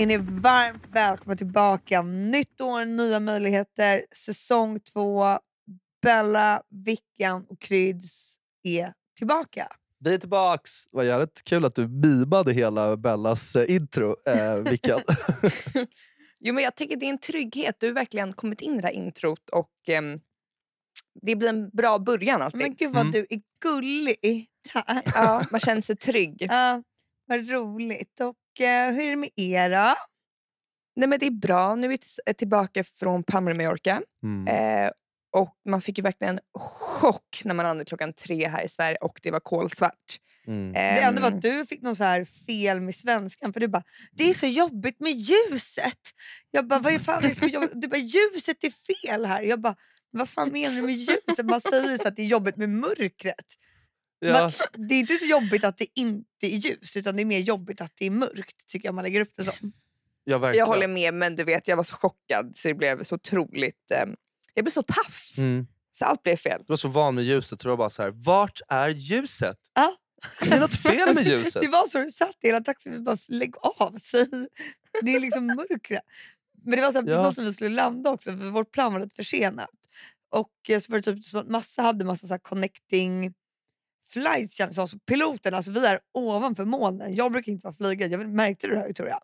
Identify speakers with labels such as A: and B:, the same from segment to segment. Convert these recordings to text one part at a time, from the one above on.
A: Är ni varmt välkomna tillbaka. Nytt år, nya möjligheter. Säsong två. Bella, Vickan och Kryds är tillbaka.
B: Vi är tillbaks! Vad jävligt kul att du mimade hela Bellas eh, intro, eh, Vickan.
C: Jo, men jag tycker det är en trygghet. Du har verkligen kommit in i det här introt och ehm, det blir en bra början alltid.
A: Men gud vad
B: Mm.
A: du är gullig.
C: Ja, man känner sig trygg.
A: Ja, vad roligt. Och eh, hur är det med er då?
C: Nej, men det är bra. Nu är vi t- tillbaka från Palma Mallorca.
B: Mm.
C: Eh, och man fick ju verkligen chock när man landade klockan tre här i Sverige och det var kolsvart.
B: Mm.
A: Det enda var
C: Ehm,
A: att du fick någon så här fel med svenskan för du bara “det är så jobbigt med ljuset”. Jag bara “vad är fan är det så jobbigt?” Du bara “ljuset är fel här”. Jag bara “vad fan menar du med ljuset?” Man säger ju så att det är jobbigt med mörkret.
B: Ja,
A: Men det är inte så jobbigt att det inte är ljus utan det är mer jobbigt att det är mörkt tycker jag man lägger upp det som.
B: ja, verkligen.
C: jag håller med, men du vet, jag var så chockad så det blev så otroligt... ehm, jag blev så paff,
B: Mm.
C: så allt blev fel.
B: Du var så van med ljuset så du var bara så här, vart är ljuset?
A: Ja.
B: Det är något fel med ljuset.
A: Det var så du satt hela taxin, vi bara lägg av sig. Det är liksom mörkret. Men det var så här,
B: Ja.
A: precis när vi skulle landa också för vårt plan var lite försenat. Och eh, så var det typ massa hade massa så här connecting flights det som. Så piloten, alltså vi är ovanför molnen. Jag brukar inte vara flygare, jag märkte du det här Victoria?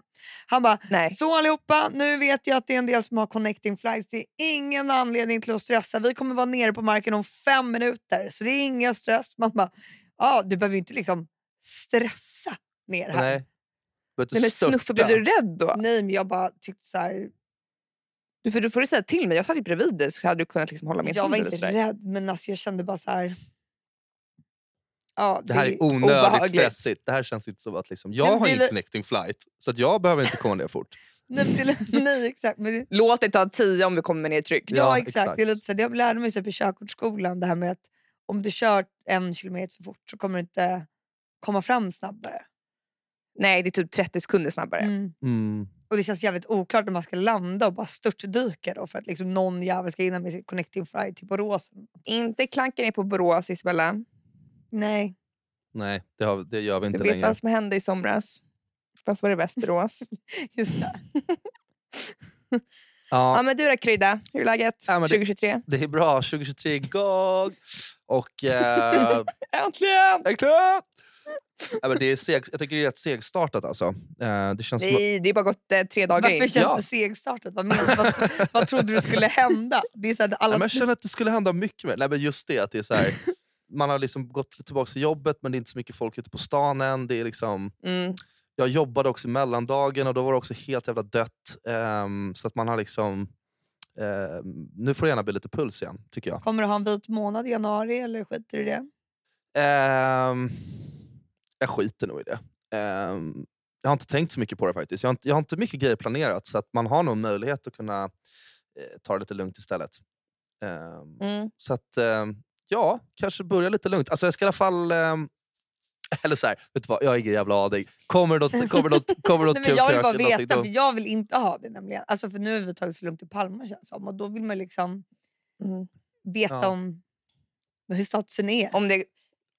A: Han bara
C: Nej.
A: så allihopa, nu vet jag att det är en del som har connecting flights. Det är ingen anledning till att stressa. Vi kommer vara nere på marken om fem minuter. Så det är ingen stress. Man bara, ja, du behöver ju inte liksom stressa ner här.
B: Nej. Du,
C: men. Snuffe, blev du rädd då?
A: Nej men jag bara tyckte så här,
C: Du, för du får ju säga till mig. Jag satt ju bredvid dig så hade du kunnat liksom hålla min
A: jag var inte rädd men alltså jag kände bara så här. Ja,
B: Det här är onödigt
C: obehagligt.
B: stressigt. Det här känns inte som att liksom, jag
A: Men
B: har
A: det li-
B: connecting flight så att jag behöver inte komma ner fort.
A: nej, det, nej exakt. Men det,
C: Låt det ta tio om vi kommer ner tryggt.
A: ja,
B: Ja,
A: exakt.
B: exakt.
A: Det är lite så jag lärde mig så här på körkortsskolan det här med att om du kör en kilometer för fort så kommer du inte komma fram snabbare.
C: Nej, det är typ 30 sekunder snabbare.
A: Mm.
B: Mm.
A: Och det känns jävligt oklart när man ska landa och bara störtdyka då för att liksom någon jävel ska hinna med sin connecting flight till Borås.
C: Inte klanka ner på Borås, Isabella.
A: Nej.
B: Nej, det, har, det gör vi inte
C: Du vet
B: längre.
C: vad som hände i somras. Fast var det Västerås.
A: Just det.
C: ja,
B: Ja,
C: men du då Krydda, hur är läget
B: Ja, men det-
C: 2023?
B: det är bra. 2023 är igång! Och... Eh,
C: Äntligen!
B: Äntligen! Ja, men det är seg, jag tycker det är rätt segstartat alltså. Eh, det känns som,
C: Nej, det är bara gått eh, tre dagar
A: Varför
C: in.
A: känns
B: Ja.
A: det segstartat? Vad, menar, du? vad, vad trodde du skulle hända? Det är så alla,
B: Nej, men jag känner att det skulle hända mycket mer. Nej, men just det, att det är så här, man har liksom gått tillbaka till jobbet men det är inte så mycket folk ute på stan än. Det är liksom,
C: Mm.
B: jag jobbade också i mellandagen och då var det också helt jävla dött. Ehm, så att man har liksom... ehm, nu får det gärna bli lite puls igen, tycker jag.
A: Kommer du ha en vit månad i januari eller skiter du i det?
B: Ehm, jag skiter nog i det. Jag har inte tänkt så mycket på det faktiskt. Jag har inte, jag har inte mycket grejer planerat så att man har nog möjlighet att kunna eh, ta det lite lugnt istället. Ehm,
C: Mm.
B: Så att, ja, kanske börja lite lugnt. Alltså jag ska i alla fall... ehm, eller så här, vet du vad, jag är ingen jävla aning. Kommer det något, kommer något, kommer något
A: Nej, men
B: kul
A: jag vill bara veta, för jag vill inte ha det nämligen. Alltså, för nu har vi tagit så lugnt i Palma känns som. Och då vill man liksom
C: Mm.
A: veta
B: Ja.
A: om hur statusen är.
C: Om det...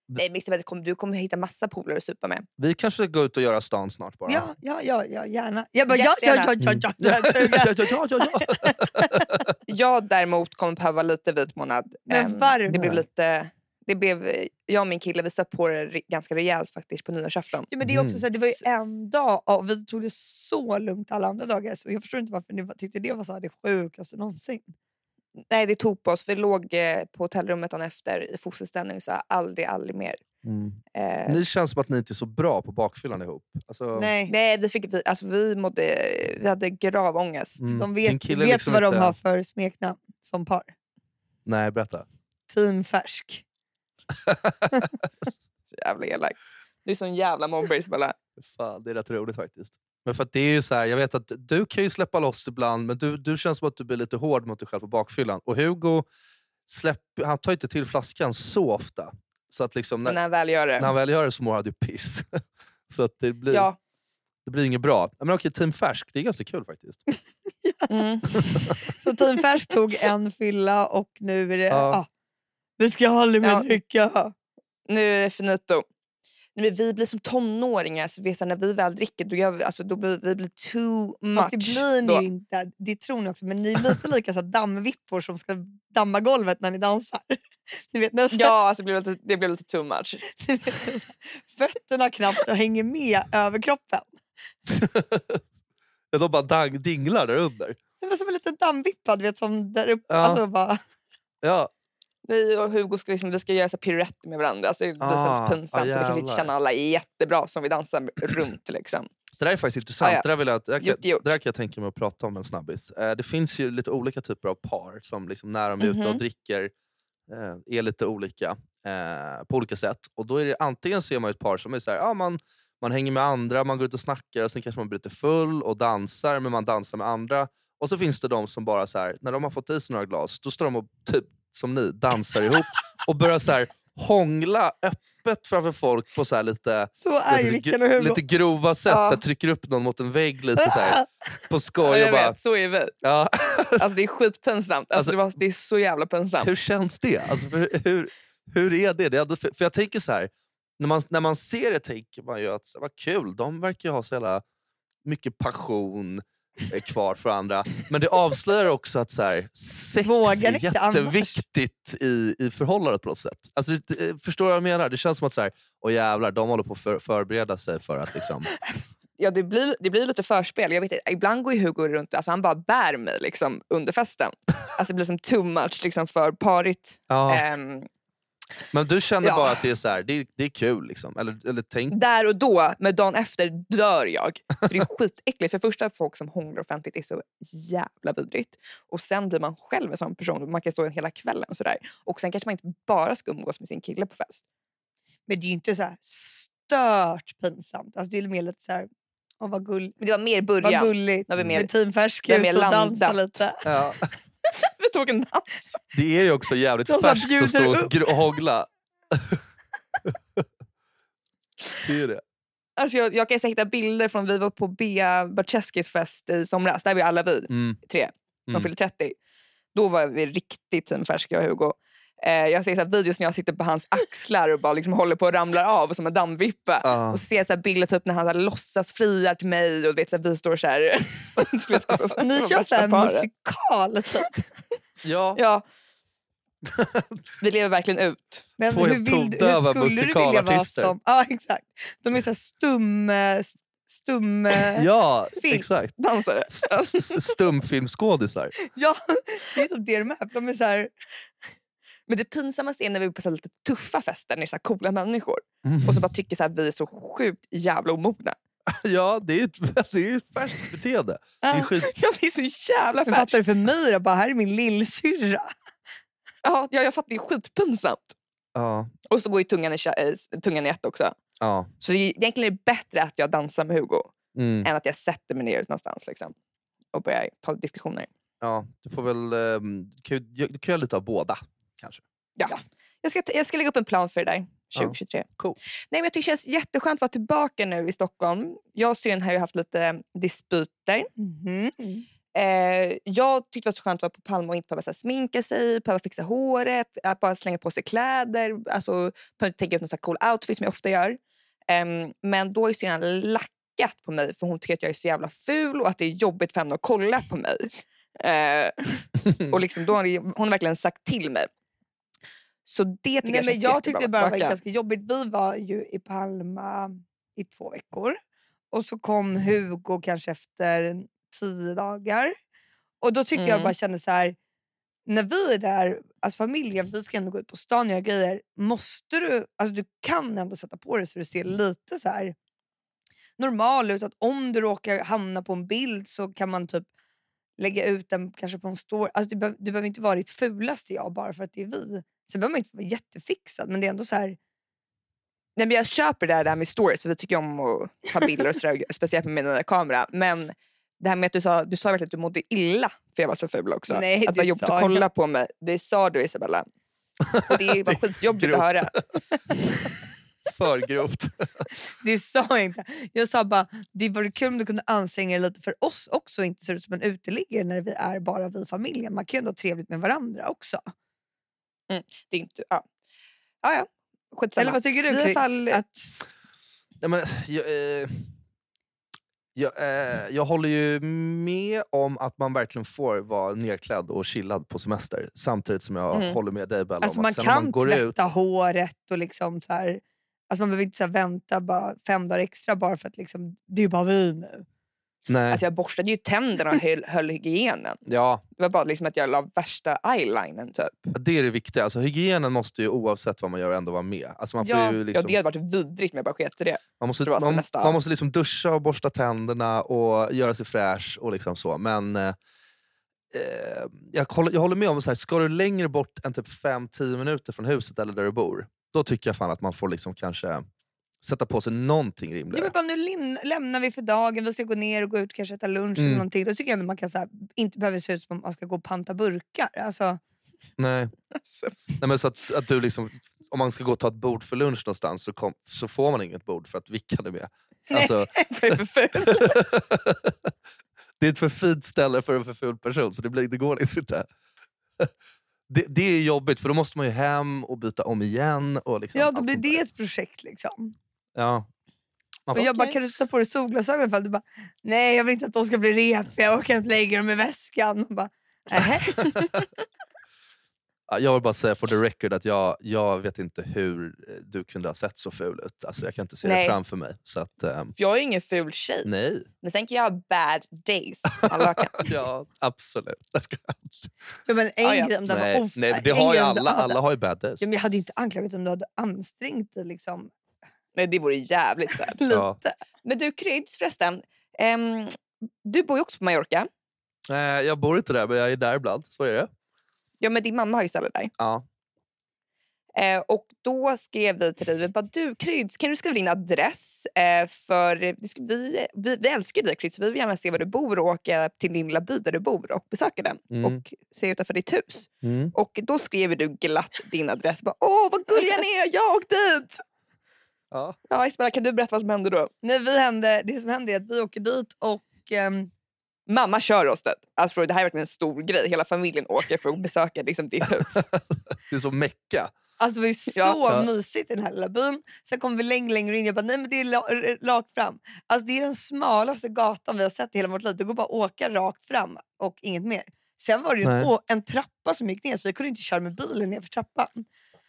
C: Nej, men Isabella, kom- du kommer hitta massa polare att supa med.
B: Vi kanske ska gå ut och göra stan snart bara.
A: Ja, ja, ja, ja, gärna. Jag bara, ja, ja, ja, ja, ja,
B: ja,
A: ja, ja.
B: ja, ja, ja, ja.
C: Jag däremot kommer behöva lite vit månad.
A: Men
C: Ehm,
A: varför?
C: Det blev lite... Det blev, jag och min kille vi stötte på det ganska rejält faktiskt på nyårsafton.
A: Ja, men det, är också
B: Mm.
A: så här, det var ju en dag och vi tog det så lugnt alla andra dagar. Så jag förstår inte varför ni tyckte det var så här, det sjukaste någonsin.
C: Nej, det tog på oss. Vi låg eh, på hotellrummet dagen efter i fosterställning så aldrig, aldrig mer.
B: Mm.
C: Eh,
B: Ni känns som att ni inte är så bra på bakfyllan ihop. Alltså,
A: Nej,
C: nej, vi, fick, vi, alltså, vi, mådde, vi hade grav ångest.
B: mm,
A: de vet, vet
B: liksom
A: vad de
B: inte-
A: har för smeknamn som par.
B: Nej, berätta.
A: Team Färsk.
C: Så jävla elak. Du är sån jävla mobbare Isabella.
B: Fan, det är rätt roligt faktiskt. Men för att det är ju så här, jag vet att du kan ju släppa loss ibland, men du, du känns som att du blir lite hård mot dig själv på bakfyllan. Och Hugo släpp, han tar inte till flaskan så ofta. Så att liksom, när,
C: när han väl gör det.
B: när han väl gör det så mår han ju piss. så att det blir,
C: Ja.
B: det blir inget bra. Men okej, Team Färsk, det är ganska kul faktiskt.
C: Mm.
A: Så Team Färsk tog en fylla och nu är det...
B: Ja.
A: Ah, vi ska aldrig mer
C: Ja.
A: dricka.
C: Nu är det finito. Nej, men vi blir som tonåringar, så vi är så här, när vi väl dricker då, gör vi, alltså, då blir vi blir too much.
A: Fast det blir ni
C: då.
A: inte. Det tror ni också. Men ni är lite lika så här, dammvippor som ska damma golvet när ni dansar. Ni vet, när
C: Ja, alltså, det, blev lite, det blev lite too much.
A: vet, fötterna knappt hänger med över kroppen.
B: Ja, de bara dang, dinglar där under.
A: Det var som en liten dammvippa du vet, som där uppe.
B: Ja.
A: Alltså, bara,
B: Ja,
C: Vi och Hugo ska, liksom, vi ska göra så piruetter med varandra. Så det blir
B: Ah,
C: så pinsamt.
B: ah,
C: och vi kanske inte känner alla jättebra som vi dansar runt. Liksom.
B: Det där är faktiskt intressant.
C: Ah, ja.
B: det, där vill jag, kan,
C: Gjort gjort.
B: det där kan jag tänka mig att prata om en snabbis. Eh, det finns ju lite olika typer av par som liksom, när de är ute och
C: Mhm.
B: dricker eh, är lite olika eh, på olika sätt. Och då är det antingen så är man ett par som är så här, ja, man, man hänger med andra, man går ut och snackar och sen kanske man blir lite full och dansar, men man dansar med andra. Och så finns det de som bara så här, när de har fått i sig några glas, då står de och typ som ni dansar ihop och börjar så här, hångla öppet framför folk på så här lite
A: så
B: lite, lite grova sätt,
C: Ja.
B: så här, trycker upp någon mot en vägg lite så här, på
C: Ja,
B: skoj.
C: jag
B: och bara,
C: vet, så är vi.
B: ja.
C: Alltså, det är skitpinsamt. Alltså,
B: Alltså-
C: det, var, det är så jävla pinsamt.
B: Hur känns det? Alltså, för, hur, hur är det? det är för, för jag tänker så här, när man, när man ser det tänker man ju att vad kul, de verkar ju ha så jävla mycket passion kvar för andra. Men det avslöjar också att så här, sex
A: Vågar
B: är jätteviktigt i, i förhållandet på något sätt. Alltså, det, eh, förstår du vad jag menar? Det känns som att så här, åh jävlar, de håller på att för, förbereda sig för att liksom,
C: Ja, det, blir, det blir lite förspel. Jag vet, inte, ibland går ju Hugo runt alltså, han bara bär mig liksom, under festen. Alltså, det blir som too much liksom, för parigt.
B: ja.
C: Ehm,
B: Men du känner
C: Ja.
B: bara att det är så här, det, är- det är kul liksom? Eller, eller tänk...
C: där och då, men dagen efter dör jag. För det är skitäckligt. För första, folk som hånglar offentligt är så jävla vidrigt. Och sen blir man själv en sån person. Man kan stå hela kvällen och sådär. Och sen kanske man inte bara ska umgås med sin kille på fest.
A: Men det är ju inte så här stört pinsamt. Alltså, det är mer lite så här, åh vad, gull,
C: Men det var mer i
A: vad
C: början.
A: gulligt
C: När vi mer-
A: med team färsk
C: vi är
A: ut och dansa
C: landat.
A: lite.
B: Ja.
C: Vi tog en dans.
B: Det är ju också jävligt
A: De
B: färskt att stå och och hångla. det är det.
C: Alltså jag, jag kan hitta bilder från vi var på Bea Barczeskis fest i somras. Där var ju alla vi
B: Mm.
C: tre. De
B: Mm.
C: fyllde 30. Då var vi riktigt teamfärska jag och Hugo. Eh, jag ser så här videos när jag sitter på hans axlar och bara liksom håller på att ramlar av som en dammvippa.
B: Ja.
C: Och så ser jag så här bilder typ när han så här låtsas friar till mig och vet, så här, vi står så här.
A: Ni
C: så-
A: kör så här musikal typ.
B: Ja.
C: Ja. Vi lever verkligen ut.
A: Men
B: Två
A: hur, vill, du- hur skulle du vilja vara som... Ja exakt. De är så här stum... eh, stum eh,
B: ja,
A: Film.
B: exakt.
C: Dansare.
B: Stumfilmsskådisar.
A: ja, det är typ det de är. De är så här,
C: Men det pinsammaste är när vi är på så lite tuffa fester, när det är så här coola människor.
B: Mm.
C: Och så bara tycker så här, vi är så sjukt jävla omogna.
B: Ja, det är ju ett, det är ju ett färskt beteende. Det är skit...
C: Ja, det är så jävla färskt.
A: fattar du för mig då? Bara, här är min lillsyrra.
C: Ja, jag, jag fattar, det är skitpinsamt.
B: Ja,
C: Och så går ju tungan i, eh, tungan i ett också.
B: ja.
C: Så det är, egentligen är det bättre att jag dansar med Hugo
B: Mm.
C: än att jag sätter mig ner någonstans liksom, och börjar ta diskussioner.
B: ja. Du får väl... ehm, Du kan, du kan göra lite av båda, kanske.
C: Ja. Jag, ska, jag ska lägga upp en plan för det där
B: Ja,
C: 2023.
B: cool.
C: Nej, men jag tycker det känns jätteskönt att vara tillbaka nu i Stockholm. Jag och syrran har ju haft lite dispyter.
A: Mhm.
C: Eh, jag tyckte det var så skönt att vara på Palma och inte behöva sminka sig, behöva fixa håret, att bara slänga på sig kläder. Alltså, tänka ut någon så här cool outfit som jag ofta gör. Ehm, men då ju syrran lackat på mig för hon tycker att jag är så jävla ful och att det är jobbigt för henne att kolla på mig. Eh, och liksom, då har det- hon har verkligen sagt till mig. Så det tycker
A: Nej,
C: jag
A: men jag tyckte det bara var ganska jobbigt. Vi var ju i Palma i två veckor. Och så kom Hugo kanske efter tio dagar. Och då tyckte jag
C: Mm.
A: bara kände så här. När vi är där, alltså familjen, vi ska ändå gå ut på stan och göra grejer. Måste du, alltså du kan ändå sätta på dig så du ser lite så här normal ut. Att om du råkar hamna på en bild så kan man typ lägga ut den kanske på en story. Alltså du, behöv, du behöver inte vara ditt fulaste jag bara för att det är vi. Sen behöver man inte vara jättefixad men det är ändå så här.
C: Nej, men jag köper det här, det här med stories, för vi tycker om att ta bilder och sådär, speciellt med min kamera. Men det här med att du sa, du sa verkligen att du mådde illa för jag var så ful också.
A: Nej,
C: att det var jobbigt att
A: jag
C: kolla på mig. Det sa du Isabella. Och det var skitjobbigt att höra.
B: För grovt.
A: Det sa jag inte. Jag sa bara det vore kul om du kunde anstränga dig lite för oss också inte se ut som en uteliggare när vi är bara vi familjen. Man kan ju ändå ha trevligt med varandra också.
C: Det är inte, ja. Ja, ja. Skitsamma.
A: Eller vad tycker du Chris?
C: fall-
A: Att,
B: Ja, men, jag, eh, jag, eh, jag håller ju med om att man verkligen får vara nerklädd och chillad på semester. Samtidigt som jag
C: Mm.
B: håller med dig Bella
A: Alltså
B: om
A: man
B: att sen när
A: kan
B: man går
A: tvätta
B: ut...
A: håret och liksom så här, alltså man behöver inte så här vänta bara fem dagar extra bara för att liksom, det är ju bara vi nu.
B: Nej,
C: Alltså jag borstade ju tänderna och höll, höll hygienen.
B: ja,
C: Det var bara liksom att jag la värsta eyelinern typ.
B: det är det viktiga. Alltså, hygienen måste ju oavsett vad man gör ändå vara med. Alltså, man, får
A: Ja,
B: ju
C: Ja,
B: liksom,
C: det hade varit vidrigt men jag bara sket i det.
B: man måste,
C: det
B: man, man måste liksom duscha och borsta tänderna och göra sig fräsch och liksom så. Men eh, eh, jag, håller, jag håller med om så här, ska du längre bort än typ 5-10 minuter från huset eller där du bor, då tycker jag fan att man får liksom kanske sätta på sig någonting
A: Ja,
B: rimligare.
A: men bara, nu läm- lämnar vi för dagen, vi ska gå ner och gå ut kanske äta lunch
B: Mm.
A: eller någonting. Då tycker jag att man kan, så här, inte behöver se ut som att man ska gå och panta burkar. Alltså,
B: Nej.
C: Alltså,
B: Nej, men så att, att du liksom, om man ska gå och ta ett bord för lunch någonstans så, kom, så får man inget bord för att Vickan är med. Alltså,
C: för jag är för ful.
B: det är ett för fint ställe för en för ful person så det, blir, det går liksom inte. Det, det är jobbigt för då måste man ju hem och byta om igen. Och liksom
A: ja, då blir det ett projekt. Liksom.
B: Ja. Man
A: Och jag bara, kan du ta på dig solglasögonen? För du bara, nej jag vill inte att de ska bli repiga, jag orkar inte lägga dem i väskan. Och bara,
B: jag vill bara säga for the record att jag, jag vet inte hur eh, du kunde ha sett så ful ut. Alltså, jag kan inte se det
C: Nej.
B: framför mig. Så att,
C: För jag är ju ingen ful tjej.
B: nej.
C: Men sen kan jag ha bad days som alla kan.
B: Ja, absolut.
A: Ja, men en
C: ja.
A: grej om det var
B: nej,
A: off-
B: nej, det har ju alla. Alla har ju bad days.
A: Ja, men jag hade ju inte anklagat om du hade ansträngt dig liksom,
C: Nej, det vore jävligt sad.
A: lite.
B: Ja.
C: Men du Kryds förresten. ehm, du bor ju också på Mallorca.
B: Eh, jag bor inte där men jag är där ibland. Så är det.
C: Ja, men din mamma har ju ställe där.
B: Ja.
C: Eh, och då skrev vi till dig, vi bara, du Kryds, kan du skriva din adress? Eh, för vi, vi, vi älskar dig Kryds, vi vill gärna se var du bor och åka till din lilla by där du bor och besöka den
B: Mm.
C: och se utanför ditt hus.
B: Mm.
C: Och då skrev du glatt din adress. Bara, Åh vad gulliga ni är, jag åkte dit!
B: Ja.
C: Ja, Isabella, kan du berätta vad som hände då?
A: Nej, vi hände, det som hände är att vi åker dit och ehm,
C: Mamma kör oss dit. Alltså, det här är verkligen en stor grej. Hela familjen åker för att besöka liksom, ditt hus.
B: Det är som Mecka.
A: Alltså det var ju så
C: Ja.
A: mysigt i den här lilla byn. Sen kom vi längre, längre in. Jag bara, nej men det är rakt fram. Alltså det är den smalaste gatan vi har sett i hela vårt liv. Det går bara att åka rakt fram och inget mer. Sen var det ju en, en trappa som gick ner så vi kunde inte köra med bilen ner för trappan.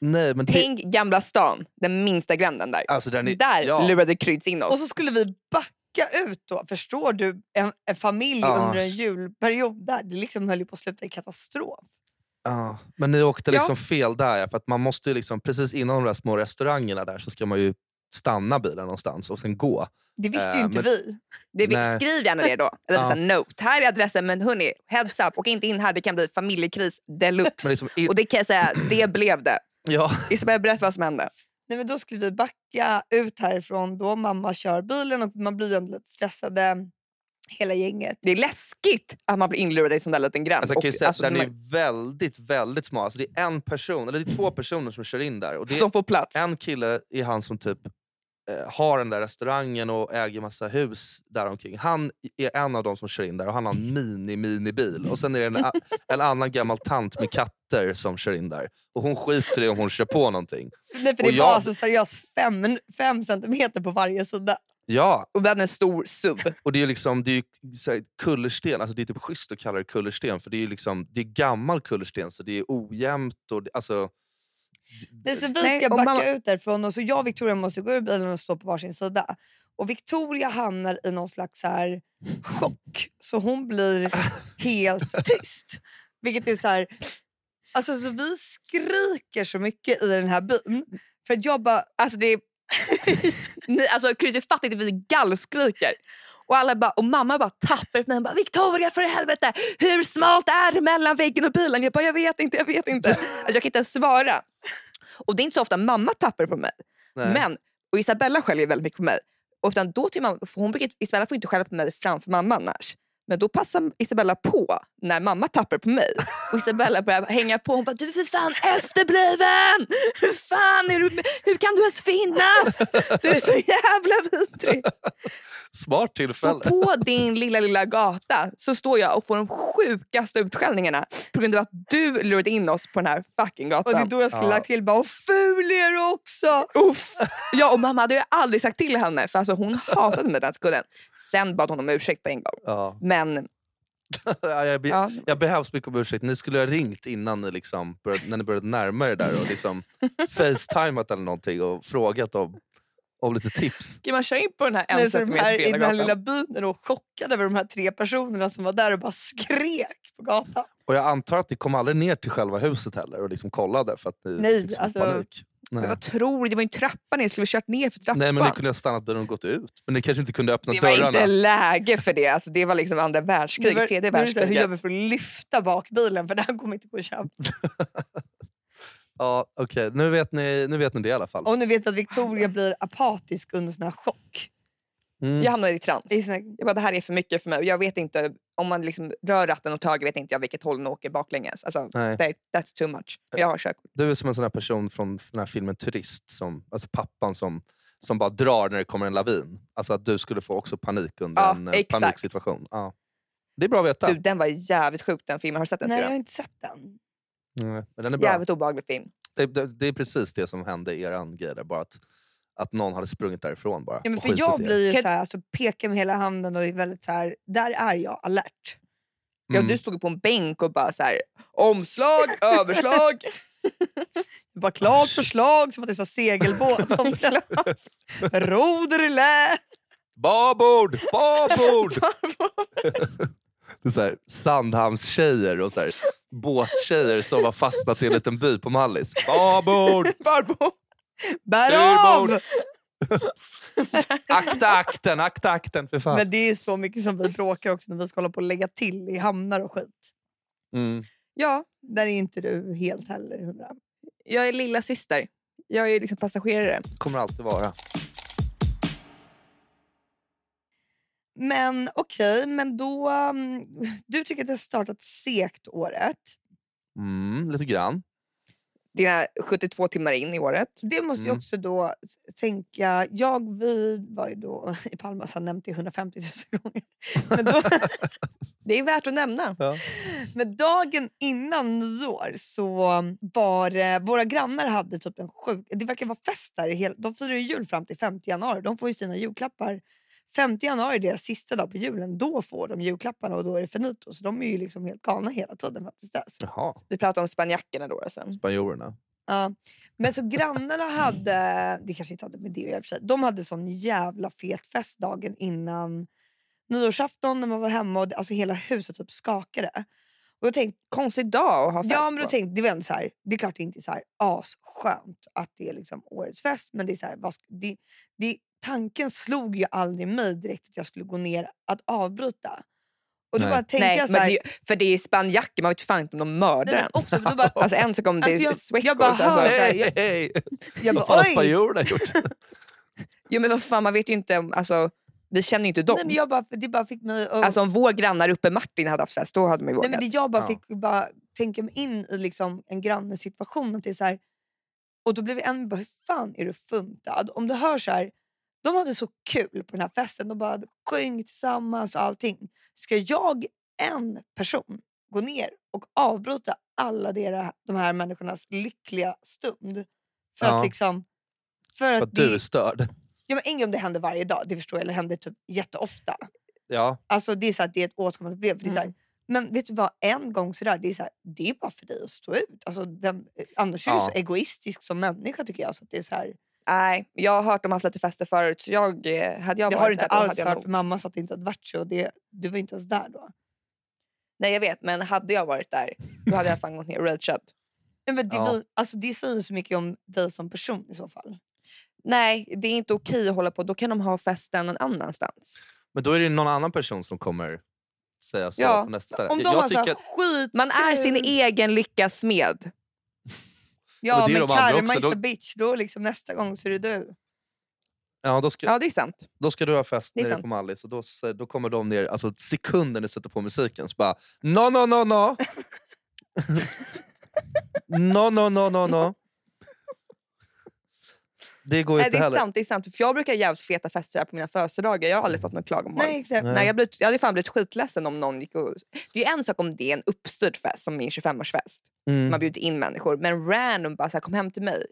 B: Nej, men det,
C: Tänk Gamla stan, den minsta gränden där.
B: alltså, där, ni,
C: Där
B: ja.
C: lurade Kryds in oss.
A: Och så skulle vi backa ut då. Förstår du? En, en familj
B: Ja.
A: under en julperiod där. Det liksom höll ju på att sluta i katastrof.
B: Ja, men ni åkte
C: Ja.
B: liksom fel där. ja, För att man måste ju liksom, precis innan de där små restaurangerna där så ska man ju stanna bilen någonstans och sen gå.
A: Det visste
B: Äh,
A: ju inte
B: men-
A: vi.
C: Det vi,
B: Nej.
C: skriv gärna det då. Eller
B: Ja.
C: note. Här är adressen men hörni, heads up. Åk inte in här, det kan bli familjekris deluxe.
B: Men liksom, i,
C: Och det kan jag säga, det blev det.
B: Ja,
C: Isabella, berätta vad som hände.
A: Nej, men då skulle vi backa ut härifrån. Då mamma kör bilen och man blir ändå lite stressade. Hela gänget.
C: Det är läskigt att man blir inlurad i en sån där liten gränd.
B: alltså,
C: Och,
B: säga
C: alltså,
B: den
C: man-
B: är väldigt, väldigt smal. Alltså, det är en person, eller det är två personer som kör in där. Och det är
C: som får plats.
B: en kille är han som typ har den där restaurangen och äger massa hus där omkring. Han är en av de som kör in där och han har en mini-mini-bil. Och sen är det en, en annan gammal tant med katter som kör in där. Och hon skiter i om hon kör på någonting.
A: Nej, för
B: Och
A: det
B: jag-
A: var alltså seriöst fem, fem centimeter på varje sida.
B: Ja,
C: Och vi hade en stor SUV.
B: och det är liksom, det är ju kullersten. Alltså det är typ schysst att kalla det kullersten för det är liksom, det är gammal kullersten så det är ojämnt. Och alltså,
A: Det är så vi ska backa
C: mamma-
A: ut därifrån och så jag och Victoria måste gå ur bilen och stå på varsin sida. Och Victoria hamnar i någon slags här chock. Så hon blir helt tyst. Vilket är så här... Alltså så vi skriker så mycket i den här byn. För att jag bara...
C: Alltså det är... Ni, alltså du fattar inte, vi gallskriker. Och, alla bara, och mamma bara tappar mig bara “Victoria för helvete, hur smalt är det mellan väggen och bilen?” Jag bara “Jag vet inte, jag vet inte”. Alltså, jag kan inte ens svara. Och det är inte så ofta mamma tappar på mig.
B: nej.
C: Men, och Isabella skäller väldigt mycket på mig. Och utan då till mamma, hon brukar, Isabella får inte skälla på mig framför mamma annars. Men då passar Isabella på när mamma tappar på mig. Och Isabella börjar hänga på. Hon bara, du är för fan efterbliven! Hur fan är du, hur kan du ens finnas? Du är så jävla vidrig.
B: Smart
C: Så
B: tillfälle.
C: på din lilla, lilla gata så står jag och får de sjukaste utskällningarna på grund av att du lurade in oss på den här fucking
A: Och det är
C: gatan.
A: då jag skulle
B: Ja.
A: lagt till bara, och ful är du också!
C: Uff. Ja, och mamma hade ju aldrig sagt till henne för alltså, hon hatade mig den skulden. Sen bad hon om ursäkt på en gång.
B: Ja.
C: Men
B: Ja, jag, be,
C: ja,
B: jag ber hemskt mycket om ursäkt. Ni skulle ha ringt innan ni, liksom började, när ni började närma er där och liksom facetimat eller någonting och frågat om, om lite tips.
C: ska man köra in på den här en
A: Nej,
C: centimeter
A: här, I den här lilla byn är de chockade över de här tre personerna som var där och bara skrek på gatan.
B: Och jag antar att ni kom aldrig ner till själva huset heller och liksom kollade för att ni
A: Nej,
B: fick
A: alltså-
B: panik.
C: Men
B: Nej.
C: vad tror du? Det var ju en trappa ner. Skulle vi kört ner för trappan?
B: Nej men ni kunde ha stannat bilen och gått ut. Men ni kanske inte kunde öppna
C: det var
B: dörrarna.
C: inte läge för det. Alltså, det var liksom andra
A: Nu
C: världskrig,
A: var-
C: tredje
A: här, Hur gör
C: världskriget.
A: vi för att lyfta bakbilen? För här kommer inte gå att köpa.
B: Ja, Okej, nu, vet ni, nu vet ni det i alla fall.
A: Och nu vet vi att Victoria blir apatisk under sån här chock.
B: Mm.
C: Jag hamnade i trans.
A: I här,
C: Jag bara, det här är för mycket för mig. Jag vet inte, om man liksom rör ratten och taget vet inte jag vilket håll den åker baklänges. Alltså,
B: Nej.
C: that, that's too much. Men Jag har körkort.
B: Du är som en sån här person från den här filmen Turist, som, alltså pappan som, som bara drar när det kommer en lavin. Alltså att du skulle få också panik under
C: Ja,
B: en eh,
C: exakt.
B: paniksituation. Ja. Det är bra att veta.
C: Du, den var jävligt sjuk den filmen. Har du sett den?
A: nej, jag har inte sett den.
B: Nej, men den är bra.
C: Jävligt obehaglig film.
B: Det, det, det är precis det som hände i eran grej där, bara att, att någon hade sprungit därifrån bara.
A: Ja, men för jag
B: er.
A: blir ju så här, alltså, pekar med hela handen och är väldigt så här, där är jag alert.
C: Ja,
B: Mm.
C: du stod på en bänk och bara så här, omslag, överslag.
A: Bara klart förslag som att det är här segelbåt som ska roder i lä.
B: Babord! Babord! det är så här, Sandhamnstjejer och så här, båttjejer som har fastnat i en liten by på Mallis. Babord!
A: Bär av!
B: Akta akten, akta akten för fan.
A: Men det är så mycket som vi bråkar också när vi ska hålla på och lägga till i hamnar och skit.
B: Mm.
C: Ja,
A: Där är inte du helt heller hundra.
C: jag är lilla syster. Jag är liksom passagerare.
B: Kommer alltid vara.
A: Men okej, men då... um, Du tycker att det har startat segt året.
B: Mm, lite grann.
C: Dina 72 timmar in i året.
A: Det måste jag
B: Mm.
A: också då tänka... Jag vi var ju då i Palma, så har nämnt det 150 000 gånger. Men, då,
C: Det är värt att nämna.
B: Ja.
A: men dagen innan nyår så var det, våra grannar hade typ en sjuk... Det verkar vara fest där. De firar ju jul fram till 5 januari. De får ju sina julklappar. 5 januari deras sista dag på julen. Då får de julklapparna och då är det finito. Så de är ju liksom helt galna hela tiden fram tills dess.
B: Jaha,
C: Vi pratar om spanjackerna då. Alltså.
B: spanjorerna.
A: Ja. Men så grannarna hade, det kanske inte hade med det att göra för sig. De hade sån jävla fet fest dagen innan nyårsafton när man var hemma och alltså hela huset typ skakade. Och jag tänkte,
C: Konstig dag att ha fest
A: ja, men då
C: på.
A: tänkte, det var ändå så här, det är klart det inte är så här asskönt att det är liksom årets fest men det är så här, vad, det, det, tanken slog ju aldrig mig direkt att jag skulle gå ner att avbryta. Och då
B: Nej.
A: bara tänkte
C: Nej,
A: jag så
C: men
A: här,
C: det, för det är spanjacker, man vet fan inte om de mördar
A: nej,
C: en.
A: men också, då bara,
C: Alltså en sak om det
A: Alltså,
C: är
A: jag-
C: Swecos.
A: jag bara
C: alltså.
A: så
B: Hej,
A: jag-
B: Vad fan har spanjorerna gjort?
C: Jo men vad fan man vet ju inte, om- alltså, vi känner ju inte dem.
A: Nej, men jag bara, det bara fick mig att...
C: Alltså om vår grannar uppe Martin hade haft fest, då hade man ju
A: Nej,
C: vågat.
A: men det jag bara
B: Ja.
A: fick bara tänka mig in i liksom en grannes situation. Att det är så här, och då blev vi än bara, hur fan är du funtad? Om du hör så här, de hade så kul på den här festen. De bara sjöng tillsammans och allting. Ska jag, en person, gå ner och avbryta alla dera, de här människornas lyckliga stund? För
B: Ja.
A: att liksom... För
B: För
A: att
B: att du är störd.
A: Ja, men en gång om det händer varje dag, det förstår jag, eller händer typ jätteofta.
B: Ja,
A: Alltså det är så att det är ett återkommande problem. För det är så här,
C: Mm.
A: men vet du vad, en gång sådär, det är, så här, det är bara för dig att stå ut. Alltså, vem, annars är du
B: Ja.
A: så egoistisk som människa tycker jag. Så att det är så här,
C: Nej, jag har hört dem haft lite fester förut så jag, eh, hade jag
A: det har du inte
C: där,
A: alls hört
C: nog-
A: för mamma sa att det inte hade varit så. Det, du var inte ens där då.
C: Nej jag vet men hade jag varit där då hade jag fan gått ner och rageat.
A: Ja, men det,
B: Ja.
A: vi, alltså, det säger så mycket om dig som person i så fall.
C: Nej det är inte okej att hålla på, då kan de ha festen någon annanstans.
B: men då är det någon annan person som kommer säga så
C: Ja,
B: på nästa ställe.
A: Om de
B: jag tycker,
A: skit
C: Man är sin egen lyckas smed.
A: Ja
B: Men
A: men karma is a bitch. Då liksom nästa gång så är det du.
B: ja, då, ska,
C: Ja det är sant.
B: då ska du ha fest nere
C: sant.
B: på Mallis och då, då kommer de ner, alltså sekunden du sätter på musiken så bara no no no no. no no no no no. Det går
C: Nej,
B: inte
C: det är
B: heller.
C: sant, det är sant. För jag brukar ha jävligt feta fester här på mina födelsedagar. Jag har aldrig fått något klagomål.
A: Nej, exakt.
B: Nej.
C: Nej, jag, blivit, jag hade fan blivit skitledsen om någon gick och... Det är ju en sak om det är en uppstyrd fest som min 25-årsfest.
B: Mm.
C: Man bjuder in människor. Men random bara så här, kom hem till mig.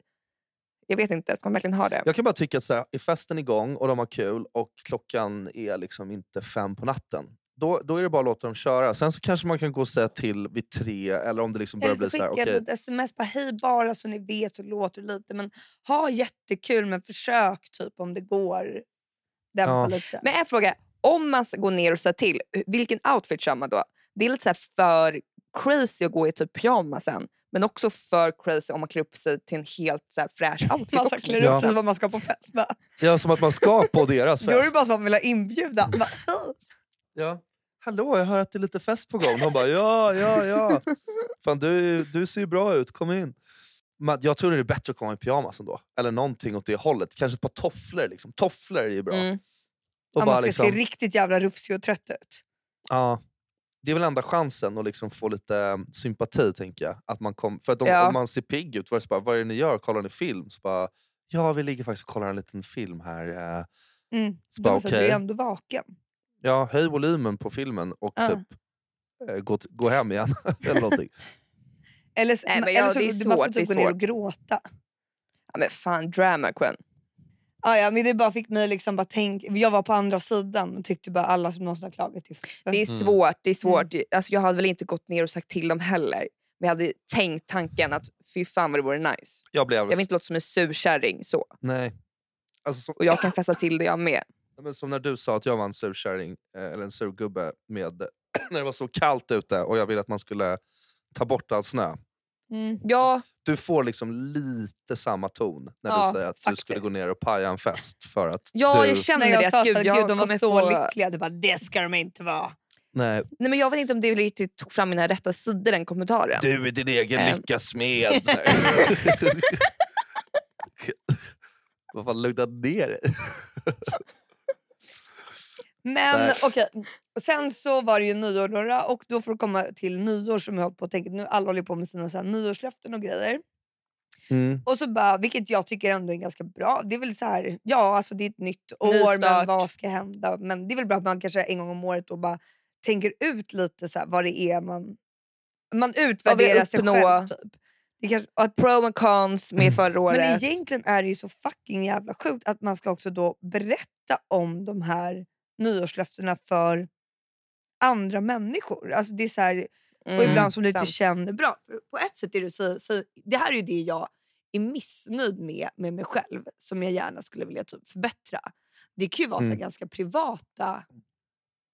C: Jag vet inte, ska man verkligen ha det?
B: Jag kan bara tycka att så här, är festen igång och de har kul och klockan är liksom inte fem på natten. Då, då är det bara att låta dem köra. Sen så kanske man kan gå och säga till vid tre eller om det liksom börjar bli
A: så
B: här,
A: skicka
B: okej.
A: ett sms bara hej bara så ni vet så låter lite. Men ha jättekul men försök typ om det går. Dämpa
B: Ja.
A: lite.
C: Men en fråga, om man ska gå ner och säga till, vilken outfit kör man då? Det är lite så här för crazy att gå i typ pyjamasen. Men också för crazy om man klär upp sig till en helt så här fräsch outfit.
A: man
C: också.
A: klär
B: Ja.
A: upp sig som vad man ska på fest. Bara.
B: Ja, som att man ska på deras
A: Då är det
B: fest.
A: bara som att man vill ha inbjudan.
B: Ja. Hallå, jag hör att det är lite fest på gång. De bara ja, ja, ja. Fan, du, du ser ju bra ut, kom in. Men jag tror det är bättre att komma i pyjamas ändå. Eller någonting åt det hållet. Kanske ett par tofflor. Liksom. Tofflor är ju bra.
C: Mm.
B: Och
A: ja,
B: bara
A: man ska
B: liksom,
A: se riktigt jävla rufsig och trött ut.
B: ja, det är väl enda chansen att liksom få lite eh, sympati, tänker jag. Att man kom, för att om,
C: Ja.
B: om man ser pigg ut, bara, vad är det ni gör? Kollar ni film? Så bara, ja, vi ligger faktiskt och kollar en liten film här. eh.
A: Mm.
B: Så bara,
A: måste Du är ändå vaken.
B: Ja, höj volymen på filmen och
A: Ja.
B: typ eh, gå, gå hem igen. eller någonting.
A: Eller, så-
C: Nej, men
A: eller
C: ja,
A: så
C: det är
A: får
C: svårt, det är
A: typ gå ner och gråta.
C: Ja, men fan, drama queen.
A: Ah, ja, men det bara fick mig liksom bara tänk, Jag var på andra sidan och tyckte bara alla som någonsin har klagat till
C: Det är
B: Mm.
C: svårt. Det är svårt. Alltså, jag hade väl inte gått ner och sagt till dem heller. Men jag hade tänkt tanken att fy fan vad det vore nice.
B: Jag blev...
C: Jag vill inte låta som en surkärring så.
B: Nej. Alltså, som,
C: Och jag kan festa till det jag med.
B: Men som när du sa att jag var en surkärring, eh, eller en surgubbe, med, när det var så kallt ute och jag ville att man skulle ta bort all snö.
A: Mm.
C: Ja,
B: Du får liksom lite samma ton när
C: Ja,
B: du säger att du
A: faktiskt.
B: skulle gå ner och paja en fest. För att
C: ja
B: du...
C: jag känner
A: Nej, jag
C: det.
A: sa
C: Att, gud, jag
A: gud, de var så
C: få...
A: lyckliga. Du bara, det ska de inte vara.
B: Nej,
C: Nej, men jag vet inte om det riktigt tog fram mina rätta sidor den kommentaren.
B: du är din egen
C: Ehm.
B: lyckas här. Vad fan, lugna ner dig.
A: Men okej, Och sen så var det ju nyår då, och då får du komma till nyår som jag håller på att tänka, nu alla håller på med sina så här, nyårslöften och grejer.
B: Mm.
A: Och så bara, vilket jag tycker ändå är ganska bra. Det är väl så här, ja alltså det är ett nytt år men vad ska hända? Men det är väl bra att man kanske en gång om året då bara tänker ut lite så här, vad det är man... Man utvärderar sig själv typ. Det kanske, och att,
C: Pro and cons med förra året.
A: men egentligen är det ju så fucking jävla sjukt att man ska också då berätta om de här nyårslöftena för andra människor. Alltså det är så här, och
C: Mm,
A: ibland som du inte känner bra. På ett sätt är det så, så det här är ju det jag är missnöjd med med mig själv som jag gärna skulle vilja typ förbättra. Det kan ju vara så
B: Mm.
A: ganska privata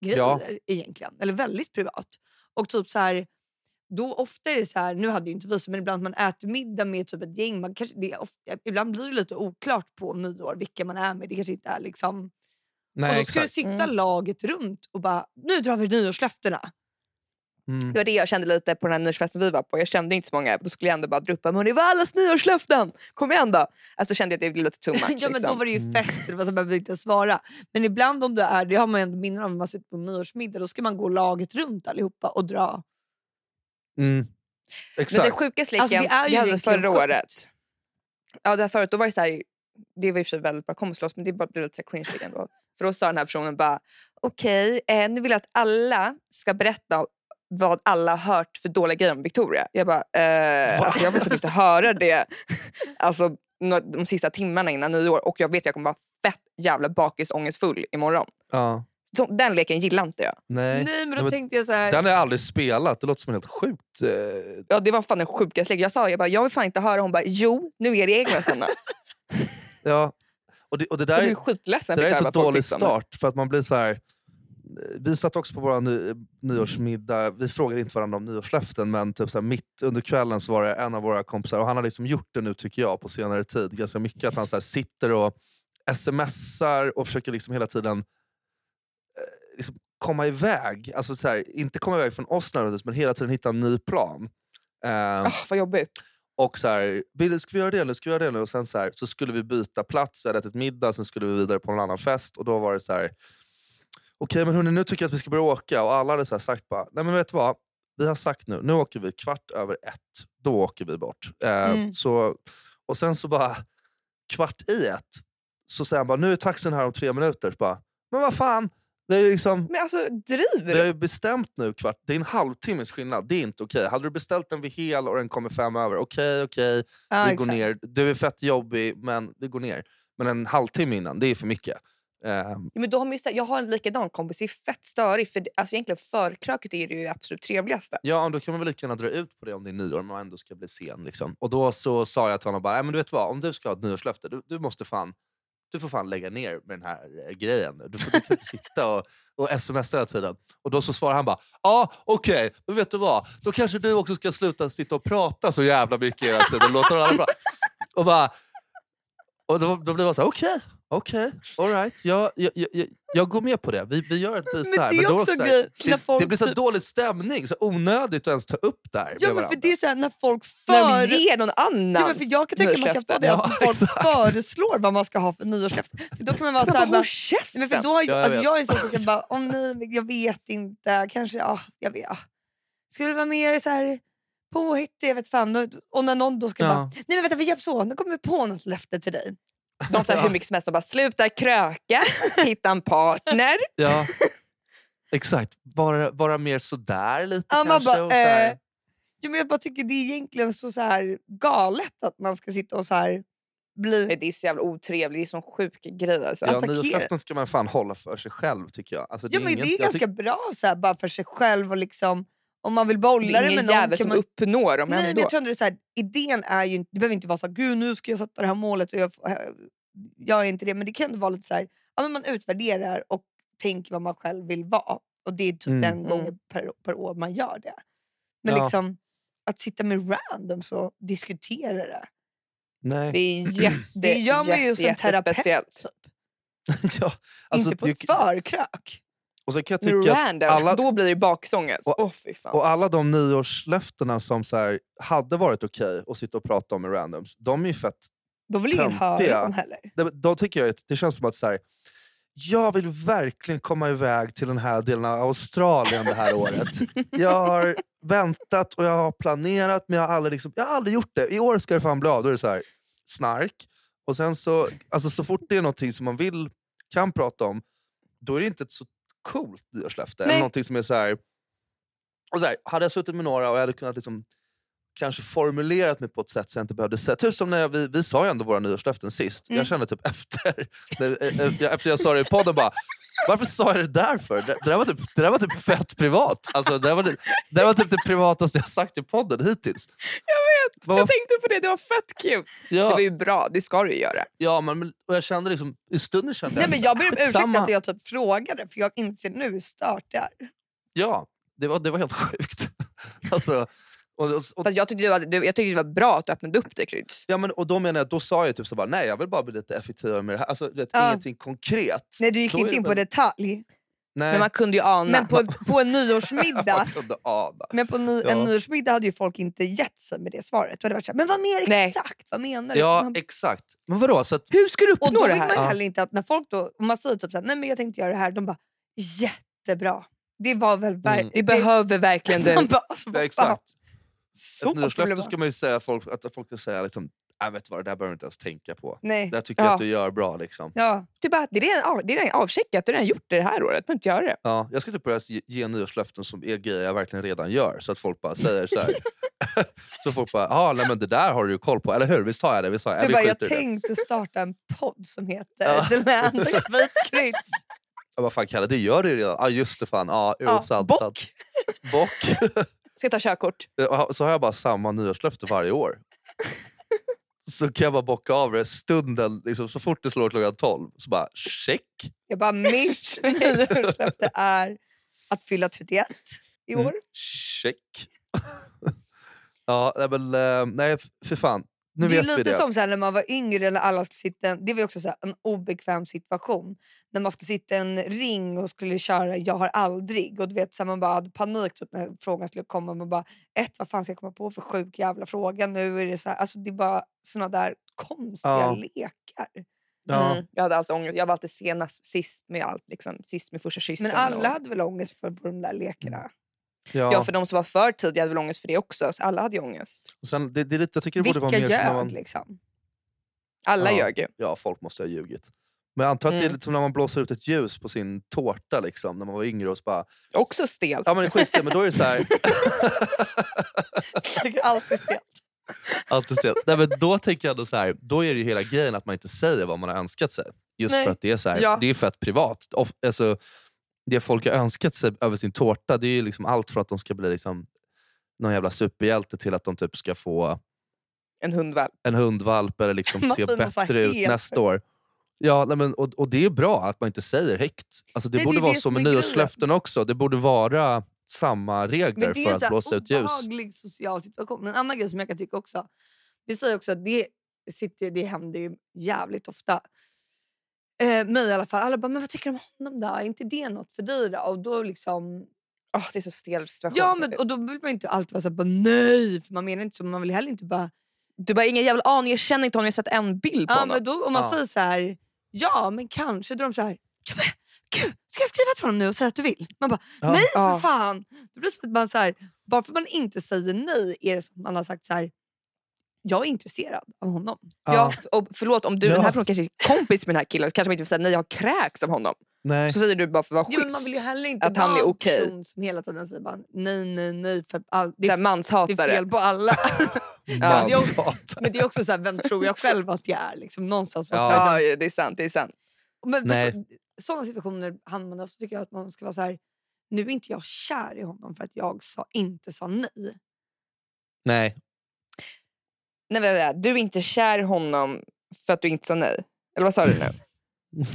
A: grejer
B: Ja.
A: egentligen. Eller väldigt privat. Och typ så här, då ofta är det så här, nu hade ju inte vi så, men ibland man äter middag med typ ett gäng. Man kanske, det ofta, ibland blir det lite oklart på nyår vilka man är med. Det kanske inte är liksom...
B: Nej,
A: och då ska
B: exakt.
A: du sitta
C: Mm.
A: laget runt och bara, nu drar vi nyårslöftena.
B: Mm.
C: Det var det jag kände lite på den här nyårsfesten vi var på. Jag kände inte så många. Då skulle jag ändå bara dra upp men det var allas nyårslöften. Kom igen då. Alltså då kände jag att det blev lite too much.
A: ja, men då
C: liksom.
A: var det ju
B: Mm.
A: fest, det var så behöver inte svara. Men ibland om du är, det har man ju ändå minnen av när man sitter på nyårsmiddag, då ska man gå laget runt allihopa och dra.
B: Mm.
C: Men
B: Exakt.
C: den sjukaste leken
A: Alltså, det är ju
C: vi hade förra året. Ja, det här förut, då var det så här, det var i och för sig väldigt bra komslås men det bara blev lite cringe leken då. För då sa den här personen bara okej, eh, nu vill jag att alla ska berätta vad alla har hört för dåliga grejer om Victoria. Jag bara, eh, alltså jag vill typ inte höra det alltså, de sista timmarna innan nyår och jag vet att jag kommer vara fett jävla bakisångestfull imorgon.
B: ja.
C: Så, den leken gillar inte jag.
B: Nej.
A: Nej men då
B: Nej, men
A: tänkte jag så här.
B: Den har jag aldrig spelat. Det låter som en helt sjukt... Eh,
C: Ja, det var fan den sjukaste leken. Jag sa jag, bara, jag vill fan inte höra. Hon bara jo, nu är reglerna såna.
B: ja. Och det, och det där
C: Jag skitledsen.
B: Det där är så dålig start för att man blir så här. Vi satt också på vår ny, nyårsmiddag, vi frågade inte varandra om nyårslöften men typ så här, mitt under kvällen så var det en av våra kompisar, och han har liksom gjort det nu tycker jag på senare tid ganska mycket, att han så här, sitter och smsar och försöker liksom hela tiden eh, liksom komma iväg. Alltså så här, inte komma iväg från oss nödvändigtvis men hela tiden hitta en ny plan. Eh,
C: Ah, vad jobbigt.
B: Och så här, vill, ska vi göra det nu? Ska vi göra det nu? Och sen så, här, så skulle vi byta plats, vi hade ätit middag, sen skulle vi vidare på en annan fest. Och då var det så här. okej men hörni, nu tycker jag att vi ska börja åka. Och alla hade så här sagt bara, nej men vet du vad? Vi har sagt nu, nu åker vi kvart över ett. Då åker vi bort. Eh,
A: Mm.
B: så, och sen så bara, kvart i ett så säger han bara nu är taxin här om tre minuter. Så bara, men vad fan, har ju liksom,
C: Men alltså driver
B: har
C: du?
B: ju bestämt nu kvart. Det är en halvtimmes skillnad. Det är inte okej. Hade du beställt den vid hel och den kommer fem över, okej okej,
A: Ja,
B: vi går
A: exakt.
B: ner. Du är fett jobbig men vi går ner. Men en halvtimme innan, det är för mycket. Ehm,
C: Ja, men då har man jag har en likadan kompis, det är fett störigt. För det- alltså egentligen förkröket är det ju absolut trevligaste.
B: Ja, då kan man väl lika gärna dra ut på det om det är nyår, om man ändå ska bli sen. Liksom. Och då så sa jag till honom bara, "Nej, men du vet vad, om du ska ha ett nyårslöfte, du, du måste fan du får fan lägga ner med den här eh, grejen. nu. Du får du kan inte sitta och, och smsa hela tiden. Och då så svarar han bara, ja okej, men vet du vad? Då kanske du också ska sluta sitta och prata så jävla mycket hela tiden. och Låta alla prata. Och, bara, och då, då blir man så här, okej, okej, alright. Jag, jag, jag, jag går med på det. Vi, vi gör ett byte
A: Men
B: här.
A: det är
B: då
A: också
B: så här,
A: grej när
B: det,
A: folk
B: det blir så dålig stämning, så onödigt att ens ta upp det här
A: Ja, men för det är så här, när folk
C: När
A: för...
C: de ger någon annan
A: Ja, men för jag kan tänka mig att man kan få det
B: Ja,
A: att folk
B: exakt.
A: föreslår vad man ska ha för nyårslöfte. För då kan man vara så här, bara,
C: käften!
A: Nej, men för då har,
B: Ja, jag
A: alltså, jag är sån som kan bara, åh nej, men jag vet inte, kanske, ja, jag vet. ja. Skulle vara mer så här påhittig, jag vet fan. Och- Och när någon då ska
B: Ja.
A: bara, nej men vänta vi hjälps åt, nu kommer vi på något löfte till dig.
C: De säger hur mycket som helst och bara sluta kröka, hitta en partner.
B: Ja, exakt. Vara, vara mer sådär lite
A: Ja,
B: kanske.
A: bara,
B: och
A: eh, Ja, men jag bara tycker det är egentligen så, så här galet att man ska sitta och så här bli...
C: Nej, Det är så jävla otrevligt, det är sån sjuk grej. Alltså.
B: ja, nyårslöften ska man fan hålla för sig själv tycker jag. Alltså,
A: Ja, men
B: inget-
A: det är ganska
B: tyck-
A: bra så här, bara för sig själv och liksom om man vill
C: det
A: bolla
C: är
A: det med
C: ingen
A: någon
C: jävel
A: kan
C: som
A: man...
C: uppnår dem
A: Nej, men jag tror ändå det är så här, idén är ju inte, det behöver inte vara så här, gud nu ska jag sätta det här målet och jag, får- jag är inte det. Men det kan ändå vara lite så här, ja, men man utvärderar och tänker vad man själv vill vara. Och det är typ
B: Mm.
A: den
C: Mm.
A: gången per, per år man gör det. Men
B: Ja.
A: liksom att sitta med randoms och diskutera det.
B: Nej.
C: Det är jätte,
A: Det gör man ju
C: jätte,
A: som terapeut. Typ.
B: ja, alltså,
A: inte på
B: det-
A: ett förkrök.
B: Och så kan jag tycka att
C: random,
B: alla,
C: då blir det bakisångest.
B: Och-
C: fan.
B: och alla de nyårslöftena som så här, hade varit okej att sitta och prata om med randoms, de är ju fett
A: Då vill ingen höra dem heller.
B: det, då tycker jag det känns som att så här, jag vill verkligen komma iväg till den här delen av Australien det här året. Jag har väntat och jag har planerat men jag har aldrig, liksom, jag har aldrig gjort det. I år ska det fan bli av. Då är det så här, snark. Och sen så, alltså så fort det är någonting som man vill, kan prata om, då är det inte ett så coolt nyårslöfte. Eller någonting som är så här, och så här, hade jag suttit med några och jag hade kunnat liksom, kanske formulerat mig på ett sätt så jag inte behövde säga... Typ som när jag, vi, vi sa ju ändå våra nyårslöften sist.
A: Mm.
B: Jag kände typ efter, eh, eh, jag- efter jag sa det i podden bara varför sa jag det där för? Det, det, där, var typ, det där var typ fett privat. Alltså, det, där var, det, det där var typ det privataste jag sagt i podden hittills.
C: Jag vet,
B: Vad-
C: jag tänkte på det, det var fett. Det
B: Ja,
C: var ju bra, det ska du ju göra.
B: ja men, och jag kände liksom, i stunden kände
A: Nej,
B: jag...
A: men jag ber om ursäkt
B: skitsamma.
A: att jag typ frågade för jag inser nu hur stört det är.
B: Ja, det var, det var helt sjukt. alltså, och, och, och,
C: Fast jag, tyckte det var, det- jag tyckte det var bra att du öppnade upp det Kryds.
B: ja, men, och då menar jag, då sa jag typ så bara, nej jag vill bara bli lite effektivare med det här. Alltså, du vet,
A: Ja.
B: Ingenting konkret.
A: Nej, du gick
B: Då
A: inte
B: det
A: in på detalj.
B: Nej.
C: Men man kunde ju ana.
A: Men på, på en nyårsmiddag
B: Man kunde ana.
A: men på ny,
B: Ja.
A: en nyårsmiddag hade ju folk inte gett sig med det svaret. Då hade det varit så här, men vad mer
C: Nej.
A: exakt? Vad menar du?
B: Ja,
A: Man-
B: exakt. Men vadå? Så att,
C: Hur ska du
A: och
C: uppnå
A: då
C: det
A: vill man
C: här?
B: Ja.
A: heller inte att när folk då, om man säger typ så här, nej men jag tänkte göra det här, de bara jättebra. Det var väl
B: Mm.
A: verkligen...
C: Det behöver verkligen du.
A: Bara, alltså,
B: ja, exakt.
A: Så
B: nyårslöfte ska man ju säga folk, att folk ska säga liksom, äh, vet vad, det där behöver du inte ens tänka på.
A: Nej.
B: Det tycker jag
C: Ja.
B: att du gör bra. Liksom.
A: Ja.
C: Du bara, det är redan, av, det är redan avcheckat, du har redan gjort det det här året. Du inte göra det.
B: Ja, jag ska typ börja ge, ge nyårslöften som är grejer jag verkligen redan gör. Så att folk bara säger så så folk bara, ah, nej, men det där har du ju koll på, eller hur? Visst har jag det? Visst har jag?
A: Du bara, jag
B: skiter i det."
A: tänkte starta en podd som heter. The Land of Sweet Kryds.
B: Jag bara, fan Kalle, det gör du ju redan. Ah, just det fan, ah, jo,
A: Ja,
B: sant,
A: bock.
B: sant. Bock.
C: Ska ta körkort?
B: så har jag bara samma nyårslöfte varje år. Så kan jag bara bocka av det stunden, liksom, så fort det slår klockan 12. Så bara check.
A: Jag bara, mitt nyårslöfte är att fylla 31 i år.
B: Mm. Check. ja, nej, men, eh, nej för fan. Nu
A: det är lite
B: det.
A: som så här, när man var yngre eller alla skulle sitta, det var också så här, en obekväm situation. När man skulle sitta i en ring och skulle köra Jag har aldrig. Och du vet, så här, man bara hade panik typ, när frågan skulle komma. Man bara, ett, vad fan ska jag komma på för sjuk jävla fråga? Nu är det så här, alltså det är bara såna där konstiga
B: Ja.
A: lekar.
B: Ja.
C: Mm. Jag hade alltid ångest. Jag var alltid senast, sist med allt. Liksom. Sist med första kyssen.
A: Men alla
C: och...
A: hade väl ångest på, på de där lekarna?
B: Ja.
C: Ja, för de som var för tidiga hade väl ångest för det också. Så alla hade ju ångest.
B: Och sen, det, det är jag tycker det borde
A: Vilka
B: vara mer
A: ljög
B: man,
A: liksom?
C: Alla
B: Ja.
C: ljög ju.
B: Ja, folk måste ha ljugit. Men jag antar att det är
C: Mm.
B: lite som när man blåser ut ett ljus på sin tårta liksom, när man var yngre och så bara...
C: Också stelt.
B: Ja men det är skitstelt, men då är det så här...
A: Jag tycker alltid stelt.
B: alltid stelt. Nej, men då tänker jag ändå så här, då är det ju hela grejen att man inte säger vad man har önskat sig. Just
A: Nej.
B: för att det är så här,
C: Ja.
B: det är fett privat. Of, alltså, det folk har önskat sig över sin tårta, det är ju liksom allt från att de ska bli liksom någon jävla superhjälte till att de typ ska få
C: En hundvalp.
B: en hundvalp eller liksom se bättre ut nästa år. Ja, nej, men, och, och det är bra att man inte säger högt. Alltså, det
A: Nej, det
B: borde
A: är
B: vara
A: det
B: så med
A: är
B: nyårslöften också. Det borde vara samma regler
A: det är
B: för
A: en
B: att blåsa ut ljus.
A: obehaglig social situation. En annan grej som jag kan tycka också. Vi säger också att det, sitter, det händer ju jävligt ofta. Eh, mig i alla fall. Alla bara, men vad tycker du om honom då? Är inte det något för dig då? Och då liksom...
C: Åh, det är så stel situation.
A: Ja, men, och då vill man inte alltid vara så bara, nej. För man menar inte så. Man vill heller inte bara...
C: Du bara, ingen jävla aning, jag känner inte honom, jag har sett en bild på
A: Ja,
C: honom.
A: men då, om man
B: Ja.
A: säger så här, ja men kanske. Då är de så här, ja, men, gud, ska jag skriva till honom nu och säga att du vill? Man bara,
B: Ja.
A: nej för fan. Det blir som att man så här, bara för att man inte säger nej är det som att man har sagt så här, jag är intresserad av honom.
C: Ja, och förlåt, om du
B: Ja.
C: den här personen kanske är kompis med den här killen så kanske man inte vill säga nej jag kräks av honom.
B: Nej.
C: Så säger du bara för att vara schysst.
A: man vill ju heller inte
C: att han är okej.
A: person som hela tiden säger bara, nej nej nej. För all, det, är, det
C: manshatare.
A: är fel på alla.
C: Ja.
A: det också, men det är också så här, vem tror jag själv att jag är? Liksom, någonstans
B: Ja.
C: Ja, det är sant. Det är sant.
A: Men
B: Nej.
A: sådana situationer hamnar man ofta tycker jag att man ska vara så här. Nu är inte jag kär i honom för att jag sa, inte sa nej.
B: Nej.
C: Nej, vänta, vänta. du är inte kär i honom för att du inte sa nej? Eller vad sa du nu?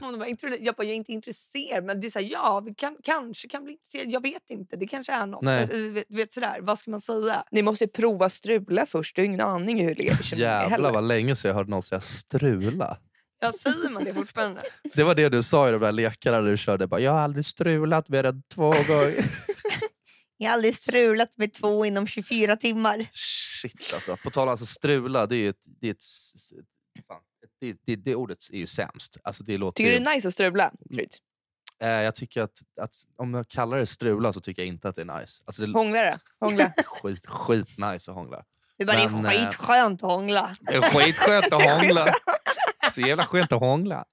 A: Hon bara, jag, bara, jag är inte intresserad. Men det är så här, ja, vi kan, kanske kan bli intresserade. Jag vet inte. Det kanske är något.
B: Nej.
A: Alltså, du vet, sådär. Vad ska man säga?
C: Ni måste prova strula först. Du har ingen aning hur det är.
B: Jävlar vad länge sedan jag hörde någon säga strula.
A: Ja, säger man det fortfarande?
B: Det var det du sa i de där lekarna när du körde. Bara, jag har aldrig strulat mer än två gånger.
A: Jag har aldrig strulat med två inom 24 timmar.
B: Shit alltså. På tal om alltså, strula, det är ju ett... Det, är ett, fan, det, det, det ordet är ju sämst. Alltså, det låter
C: Tycker du
B: ju,
C: det är nice att strula? Krydd?
B: eh, jag tycker att, att om jag kallar det strula så tycker jag inte att det är nice. Alltså, det
C: Hångla då? Hångla.
B: skit, skit nice att hångla.
A: Det, bara,
B: Men,
A: det är
B: eh,
A: skitskönt att hångla.
B: Det är skitskönt att hångla. Så jävla skönt att hångla.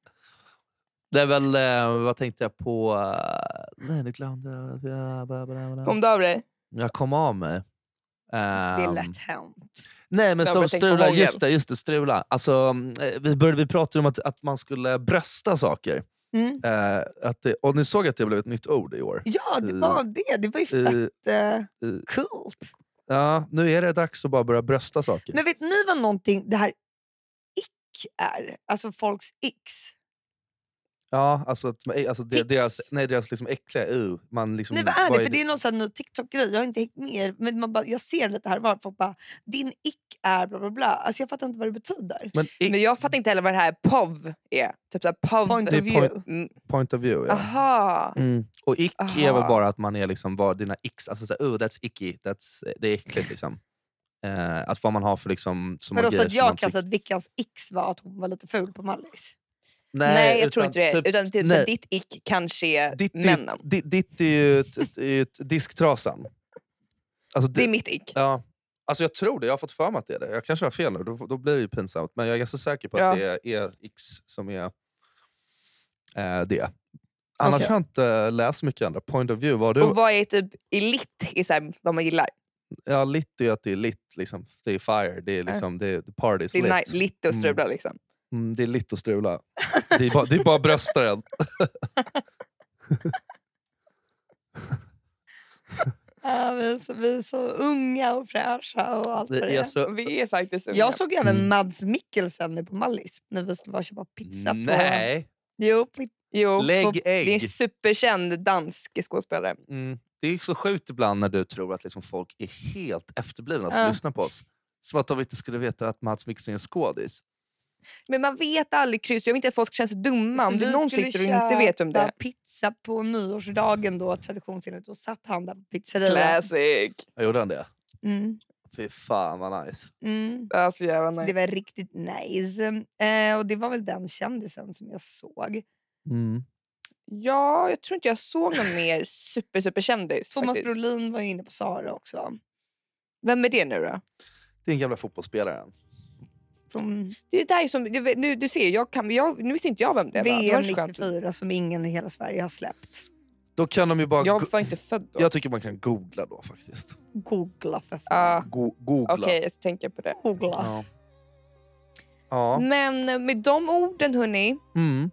B: Det är väl, eh, vad tänkte jag på? eh, nej, nu glömde jag.
C: Kom du av dig?
B: Jag kom av mig.
A: Det är
B: Ehm,
A: lätt hänt.
B: Nej men
C: Jag
B: som
C: började tänka på
B: strula, just det, just det strula. Alltså, eh, vi, började, vi pratade om att, att man skulle brösta saker.
A: Mm.
B: Eh, att det, och ni såg att det blev ett nytt ord i år.
A: Ja, det
B: Eh,
A: var det. Det var ju
B: eh,
A: fett eh,
B: eh,
A: coolt.
B: Ja, nu är det dags att bara börja brösta saker.
A: Men vet ni vad någonting det här ick är? Alltså folks icks.
B: Ja, alltså, att- alltså det,
A: Tics.
B: deras, nej, deras liksom äckliga man liksom,
A: Nej vad är det? För
B: det?
A: det är någon sån här ny TikTok-grej. Jag har inte hängt med. Men man bara, jag ser lite här var folk bara, din ick är bla bla bla. Alltså jag fattar inte vad det betyder.
B: Men i,
C: Men jag fattar inte heller vad det här POV är. Typ såhär POV.
A: Point
B: Det
A: of
B: är
A: view.
C: Mm,
B: point of view, ja.
C: Aha.
B: Mm. Och ick är väl
C: Aha.
B: bara att man är liksom vad dina icks, alltså såhär, oh, that's icky, that's, det är äckligt liksom. Eh, att vad man har för liksom, som
A: Men då så
B: grejer
A: att
B: som
A: jag
B: man
A: kan
B: tycker-
A: säga att Vickans icks var att hon var lite ful på Mallis.
C: Nej, jag tror inte det.
B: typ-
C: Utan typ,
B: nej.
C: ditt ick kanske är
B: ditt,
C: männen.
B: Ditt, ditt, är ju ett, ett, disktrasan. Alltså,
C: Det är mitt ick.
B: ja, alltså jag tror det, jag har fått för mig att det är det. Jag kanske har fel nu, då, då blir det ju pinsamt. Men jag är ganska säker på att
C: Ja.
B: det är, är X som är eh, det. Annars
A: Okej.
B: har jag inte läst mycket andra. Point of view, vad du?
C: Och vad är typ elit i så här, vad man gillar?
B: Ja, lit är att det är lit, liksom. det är fire, det är liksom, det är, the party is
C: Det är
B: lit.
C: lit och strula liksom.
B: Mm, det är lit och strula. Det är bara, det är bara bröstaren.
A: Ja, vi, är så, vi är så unga och fräscha och allt vad
B: Det är så...
C: Vi är faktiskt unga.
A: Jag såg även
B: Mm.
A: Mads Mikkelsen nu på Mallis när vi skulle köpa pizza på...
B: Nej,
A: Jo, på
C: Jo,
B: lägg
C: och Det är en
B: ägg.
C: superkänd dansk skådespelare.
B: Mm. Det är så sjukt ibland när du tror att liksom folk är helt efterblivna som
A: Ja.
B: lyssnar på oss. Som att de inte skulle veta att Mats Mikkelsen är en skådis.
C: Men man vet aldrig kryss. Jag vill inte att folk sig dumma. Om
A: Så
C: det
A: vi
C: någon sitter och inte vet vem det är.
A: pizza på nyårsdagen då traditionsenligt. Då satt han där på pizzerian.
C: Classic.
B: Jag gjorde han det?
A: Mm,
B: Fy fan vad nice.
A: mm.
C: Alltså jävla
A: Så
C: nice.
A: det var riktigt nice. Eh, och det var väl den kändisen som jag såg.
B: Mm.
C: Ja, jag tror inte jag såg någon mer super super kändis.
A: Thomas
C: faktiskt.
A: Brolin var ju inne på Sara också.
C: Vem är det nu då?
B: Det är en gamla fotbollsspelare.
A: Från
C: Det är där som, du, vet- nu, du ser, jag kan, jag, nu visste inte jag vem det var.
A: VM
C: så skönt.
A: 94 som ingen i hela Sverige har släppt.
B: Då kan de ju bara...
C: Jag var inte född då.
B: jag tycker man kan googla då faktiskt.
A: Googla för fan.
C: Ah,
B: Go googla.
C: Okej, jag ska tänka på det.
A: Googla.
B: Ja. ja.
C: Men med de orden hörni,
B: Mm.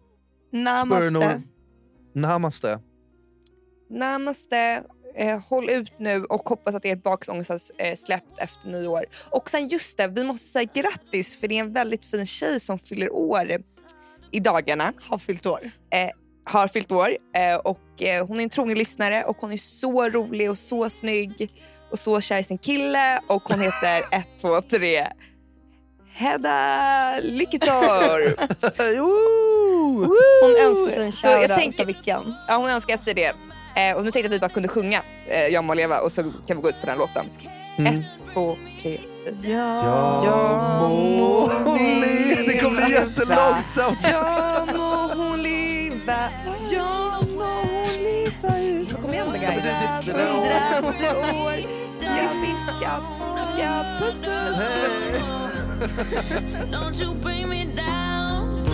A: Namaste.
B: Spurnor. Namaste.
C: namaste. Eh, håll ut nu och hoppas att ert bakångest har eh, släppt efter nyår. Och sen just det, vi måste säga grattis för det är en väldigt fin tjej som fyller år i dagarna.
A: Har fyllt år.
C: har fyllt år eh, och eh, hon är en trogen lyssnare och hon är så rolig och så snygg och så kär i sin kille och hon heter 1, 2, 3 Hedda Lycketorp.
B: Woo!
A: Hon önskar sig en shoutout av vilken?
C: Ja, hon önskar sig det. Eh, och nu tänkte jag att vi bara kunde sjunga eh, Jag må leva och så kan vi gå ut på den låten.
B: Mm.
C: Ett, två, tre.
A: Ja,
B: Ja må hon le- Det kommer bli jättelångsamt.
C: Ja må hon leva, ja må hon leva ut. Kom igen då guys. Hundrade år, ja visst ska, puss puss.
D: Don't you bring me down.